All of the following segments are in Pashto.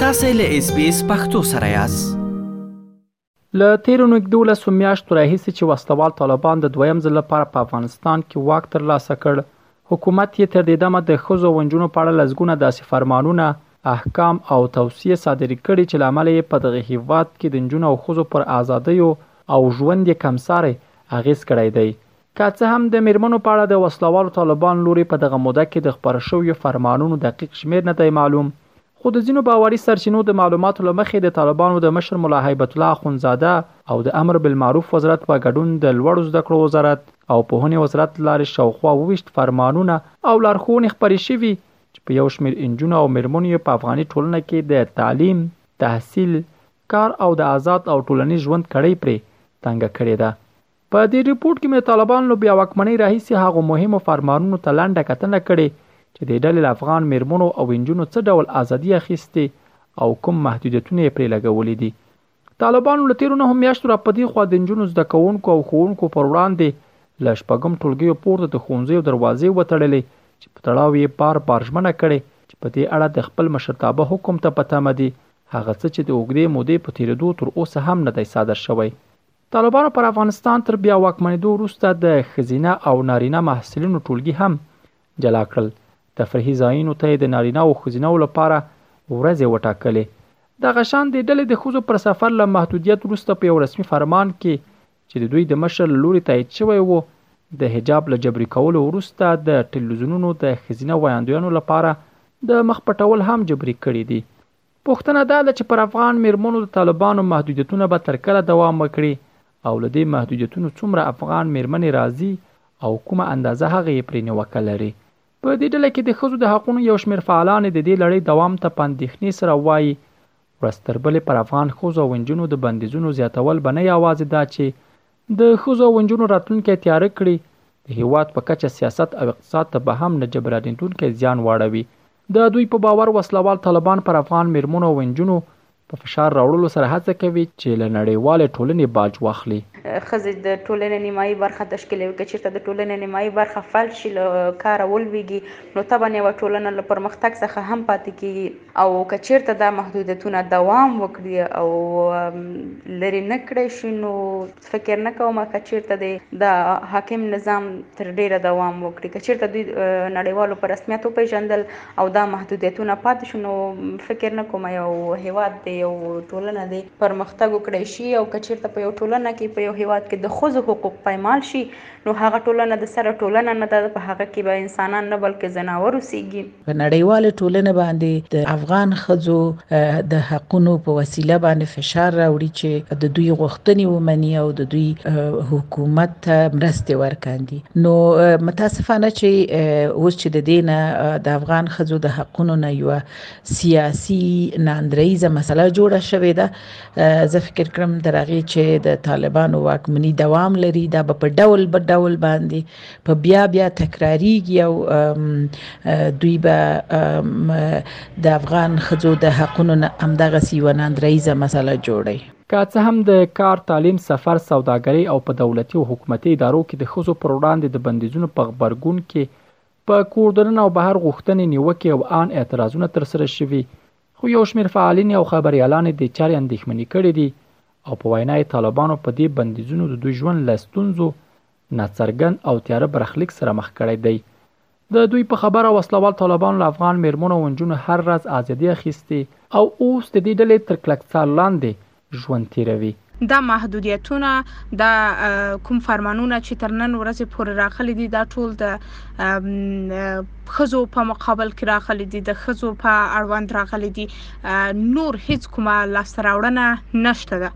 تاسو له اس بي اس پختو سره یاست له تیرو نږدې لسو میاشتو راهیسې چې وسلوال طالبان د دویم ځل لپاره په افغانستان کې واک ترلاسه کړ حکومت یې تر دې دمه د ښځو او نجونو په اړه لسګونه داسې فرمانونه احکام او توصیې صادرې کړي چې له امله یې په دغه هیواد کې د نجونو او ښځو پر ازادیو او ژوند یې کمساری اغیز کړی دی که څه هم د میرمنو په اړه د وسله والو طالبان لوري په دغه موده کې د خبرو شویو فرمانونو دقیق شمیر نه دی معلوم خو د ځینو باوري سرچینو د معلوماتو له مخې د طالبانو د مشر ملا هیبت الله اخوندزاده او د امر بالمعروف وزارت په ګډون د لوړو زده کړو وزارت او پوهنې وزارت لارې شاوخوا وویشت فرمانونه او لارښوونې خبرې شوي چې په یو شمېر انجونو او میرمنو یې په افغاني ټولنه کې د تعلیم، تحصیل، کار او د آزاد او ټولنیز ژوند کړۍ پرې تنګه کړې ده. په دې رپورټ کې مې طالبان له بیا واکمنۍ راهیسې هغو مهمو فرمانونو ته لنډه کتنه کړې چې د ډلې له افغان میرمنو او انجونو څه ډول ازادي اخیستې او کوم محدودیتونه یې پرې لګولي دي طالبانو له تیرو نهو میاشتو را په دې خوا د انجونو زده کوونکو او ښوونکو پر وړاندې له شپږم ټولګیو پورته د ښوونځیو دروازې وتړلې چې په تړاو یې بار بار ژمنه کړې چې په دې اړه د خپل مشرتابه حکم ته په تمه دي هغه څه چې د اوږدې مودې په تیریدو تر اوسه هم نه دی صادر شوی طالبانو پر افغانستان تر بیا واکمنېدو وروسته د ښځینه او نارینه محصلینو ټولګي هم جلا کړل تفریحي ځایونو ته د نارینه او ښځینه لپاره ورځې وټاکلې د غشان د ډلې د ښځو پر سفر له محدودیت وروسته په یو رسمي فرمان کې چې د دوی د مشر له لوري تایید شوی و د حجاب له جبري کولو وروسته د ټلویزیونونو د ښځینه ویاندویانو لپاره د مخ پټول هم جبري کړي دي پوښتنه دا ده چې پر افغان میرمنو د طالبانو محدودیتونه به تر کله دوام وکړي او له دې محدودیتونو څومره افغان میرمنې راضي او کومه اندازه هغه یې پرې نیوکه لري؟ په دې ډله کې د ښځو د حقونو یو شمېر فعالانې د دې لړۍ دوام ته په اندېښنې سره وايي، ورځ تر بلې پر افغان ښځو او نجونو د بندیزونو زیاتول به نه یوازې دا چې د ښځو او نجونو راتلونکی تیاره کړي، د هېواد په کچه سیاست او اقتصاد ته به هم نه جبرانېدونکی زیان واړوي. د دوی په باور وسله وال طالبان پر افغان مېرمنو او نجونو په فشار راوړلو سره هڅه کوي چې له نړیوالې ټولنې باج واخلي. ښځې د ټولنې نیمايي برخه تشکیلوي، که چېرته د ټولنې نیمايي برخه فلج شي، له کاره ولوېږي، نو طبعاً یوه ټولنه له پرمختګ څخه هم پاتې کېږي او که چېرته دا محدودیتونه دوام وکړي او لرې نه کړی شي نو فکر نه کوم که چېرته دی د حاکم نظام تر ډېره دوام وکړي که چېرته دوی نړیوالو په رسمیت وپېژندل او دا محدودیتونه پاتې شو نو فکر نه کوم یو هېواد دی یو ټولنه دی پرمختګ وکړی شي او که چېرته په یو ټولنه کې په یو هېواد کې د ښځو حقوق پایمال شي نو هغه ټولنه د سره ټولنه نه ده، په هغه کې به انسانان نه بلکې ځناور اوسېږي. په نړیوالې ټولنې باندې د افغان ښځو د حقونو په وسیله باندې فشار راوړي چې د دوی غوښتنې ومني او د دوی حکومت ته مرستې ورکاندي نو متاسفانه چې اوس چې د دې نه د افغان ښځو د حقونو نه یوه سیاسي ناندریزه مسله جوړه شوې ده زه فکر کړم تر هغې چې د طالبانو واکمني دوام لري دا به په ډول به ډول باندې په بیا بیا تکراریږي او دوی به د افغان ښځو د حقونو نه همدغسې یوه ناندریزه مسله جوړوي که څه هم د کار، تعلیم، سفر، سوداګرۍ او په دولتي او حکومتي ادارو کې د ښځو پر وړاندې د بندیزونو په غبرګون کې په کور دننه او بهر غوښتنې نیوکې او آن اعتراضونه ترسره شوي، خو یو شمېر فعالین او خبریالان یې دې چارې اندېښمنې کړې دي او په وینا یې طالبانو په دې بندیزونو د دوی ژوند له ستونزو، ناڅرګند او تیاره برخلیک سره مخ کړی دی. د دوی په خبره وسله وال طالبانو له افغان مېرمنو او نجونو هر راز ازادي اخیستې او اوس د دې ډلې تر کلک څار لاندې ژوند تیروي. دا محدودیتونه، دا کوم فرمانونه چې تر نن ورځې پورې راغلي دي، دا ټول د ښځو په مقابل کې راغلي دي، د ښځو په اړوند راغلي دي، نور هیڅ کومه لاسته راوړنه نشته ده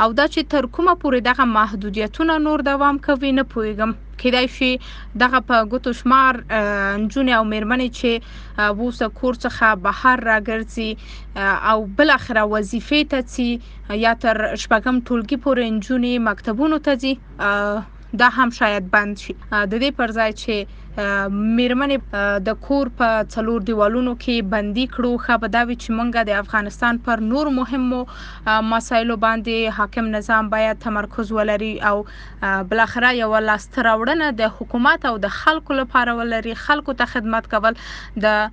او دا چې تر کومه پورې دغه محدودیتونه نور دوام کوي، نه پوهیږم. کیدای شي دغه په ګوتو شمار نجونې او میرمنې چې اوس د کور څخه بهر راګرځي، او بل اخره وظیفه ته چی یا تر شپږم ټولګي پورې انجونې مکتبونو ته ځي دا هم شاید بند شي د دې پر ځای چې میرمنې د کور په څلور دیوالونو کې بندي کړو ښه به دا وي چې مونږ د افغانستان پر نور مهمو مسایلو باندې حاکم نظام باید تمرکز ولري او بل اخره یو لاستراوړنه د حکومت او د خلکو لپاره ولري خلکو ته خدمت کول د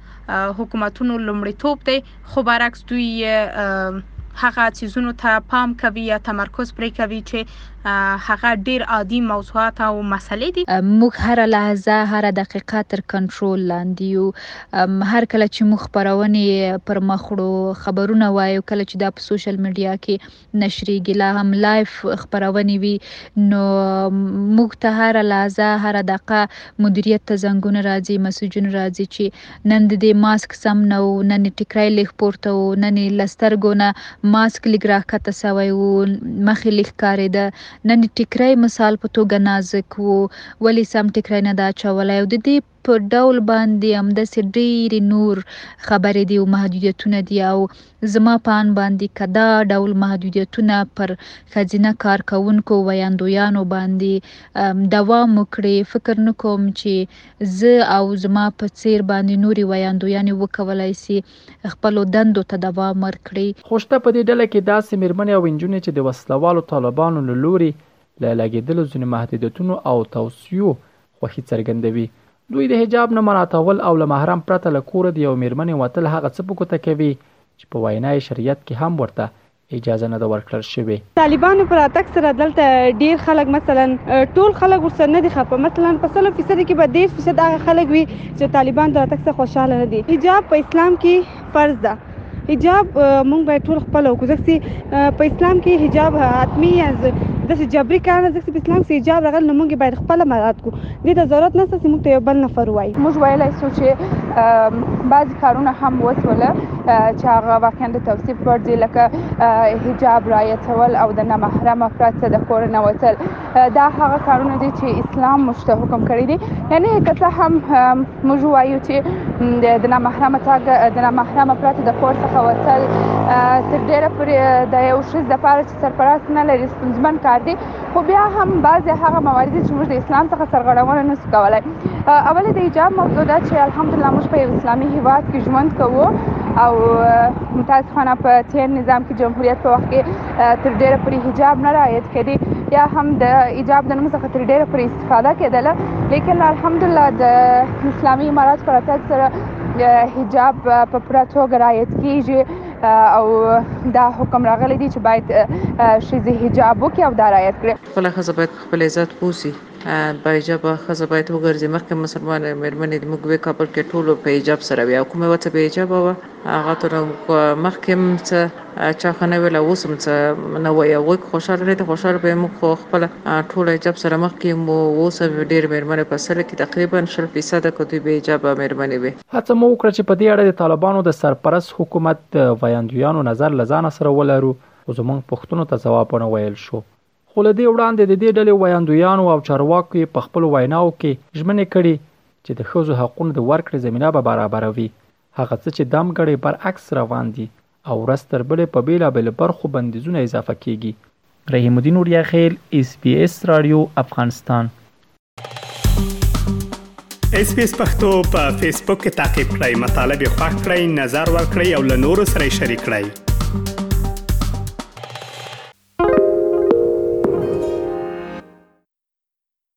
حکومتونو لومړیتوب دی خو برعکس دوی هغه چیزونو ته پام کوي یا تمرکز پرې کوي چې هغه ډیر عادي موضوعات او مسلې دي موږ هر لحظه هر دقیقه تر کنټرول لاندې یو هر کله چې موږ خبرونه پر مخړو خبرونه وایو کله چې دا په سوشل میډیا کې نشریږي لا هم لایف خبرونې وي نو موږ ته هر لحظه هر دقه مدیریت ته زنګونه راځي مسجونه راځي چې نن د دې ماسک سم نه و نن ټیکرای لږ پورته و نن لسترګو نه ماسک لږ راکته سوی و مخې لږ کاریده نن ټیکرای مثال په توګه نازک و ولی سم ټیکرای نه دا چولای او د دې په ډول باندی همداسی ډیری نور خبری دی او محدودیتونه دی او زما په آن باندی که دا ډول محدودیتونه پر ښځینه کار کوونکو ویاندویانو باندی دوام وکړی فکر نه کوم چی زه او زما په څیر باندی نوری ویاندویانی وکولای سی خپلو دندو ته دوام ورکړی. خو شته په دی ډله کی داسی میرمنی او انجونی چی د وسله والو طالبانو له لوری له لګیدلو ځینو محدودیتونو او توصیو خوښي څرګندوي. دوی د حجاب نه مراعتول او له محرم پرته له کوره د یوې مېرمنې وتل هغه څه په ګوته کوي چې په وینا یې شریعت کې هم ورته اجازه نه ده ورکړل شوې. طالبانو په راتګ سره دلته ډېر خلک مثلاً ټول خلک ورسره نه دي خپه، مثلاً په سلو فیصدو کې به دېرش فیصد هغه خلک وي چې د طالبانو د راتګ سره خوشحاله نه دي. حجاب په اسلام کې. فرض ده حجاب مونږ باید ټول خپل وکړو ځکه چې په اسلام کې حجاب حتمی یا داسې جبري کار نه ځکه چې په اسلام کې حجاب راغلی نو مونږ یې باید خپله مراعات کړو دې ته ضرورت نشته چې مونږ ته یو بل نفر ووایي موږ ویلی شو چې بعضې کارونه هم وسوله چې هغه واقعا د توصیف وړ دي لکه حجاب رعایتول او د نامحرمه پرته د کوره نه وتل دا هغه کارونه دي چې اسلام موږ ته حکم کړی دي یعنی که څه هم موږ وایو چې د نامحرمه تګ د نامحرمه پرته د کور څخه وتل تر ډیره پورې د یو ښځې لپاره چې سرپرست نه لري ستونزمن کار دی خو بیا هم بعضې هغه موارد دي چې موږ د اسلام څخه سرغړونه نه سو کولی اولې د حجاب موضوع ده چې الحمدلله موږ په یو اسلامي هیواد کې ژوند کوو او متاسفانه په تېر نظام کې جمهوریت په وخت کې تر ډیره پورې حجاب نه رعایت کړي یا هم د حجاب د نوم څخه تر ډیره پورې استفاده کېدله لیکن الحمدلله د اسلامي امارات پر راتګ سره حجاب په پوره توګه رعایت کیږي او دا حکم راغلی دی چې باید ښځې حجاب وکړي او دا رعایت کړي خپل خزه باید په خپل عزت پوسی په حجاب خزه باید وګرځي مخکې مسلمان مېرمنې موږ وې کابل کې ټولو په حجاب سره وې او کومه وڅ به حجاب وه هغه ته نو مخکې هم څه چا ښه نه ویل اوس هم څه نه وایي هغوی که خوشحاله نه دي خوشحاله به یې موږ خو خپله ټول حجاب سره مخ کې مو اوس هم ډېر مېرمنې په سل کې تقریبا شل فیصده که دوی بې حجابه مېرمنې وي. هڅه مو وکړه چې په دې اړه د طالبانو د سرپرست حکومت د ویاندویانو نظر له ځانه سره ولرو خو زموږ پوښتنو ته ځواب ونه ویل شو. خو له دې وړاندې د دې ډلې ویاندویانو او چارواکو یې په خپلو ویناوو کې ژمنې کړي چې د ښځو حقونو د ورکړې زمینه به برابروي هغه څه چې دام ګړۍ برعکس روان دي او ورځ تر بلې په بېلابېلو برخو بندیزونه اضافه کېږي. رحیم الدین اوریاخېل، ایس بي ایس راډیو، افغانستان. ایس بي ایس پښتو په فېسبوک کې تعقیب کړئ، مطالب یې خوښ کړئ، نظر ورکړئ او له نورو سره یې شریک کړئ.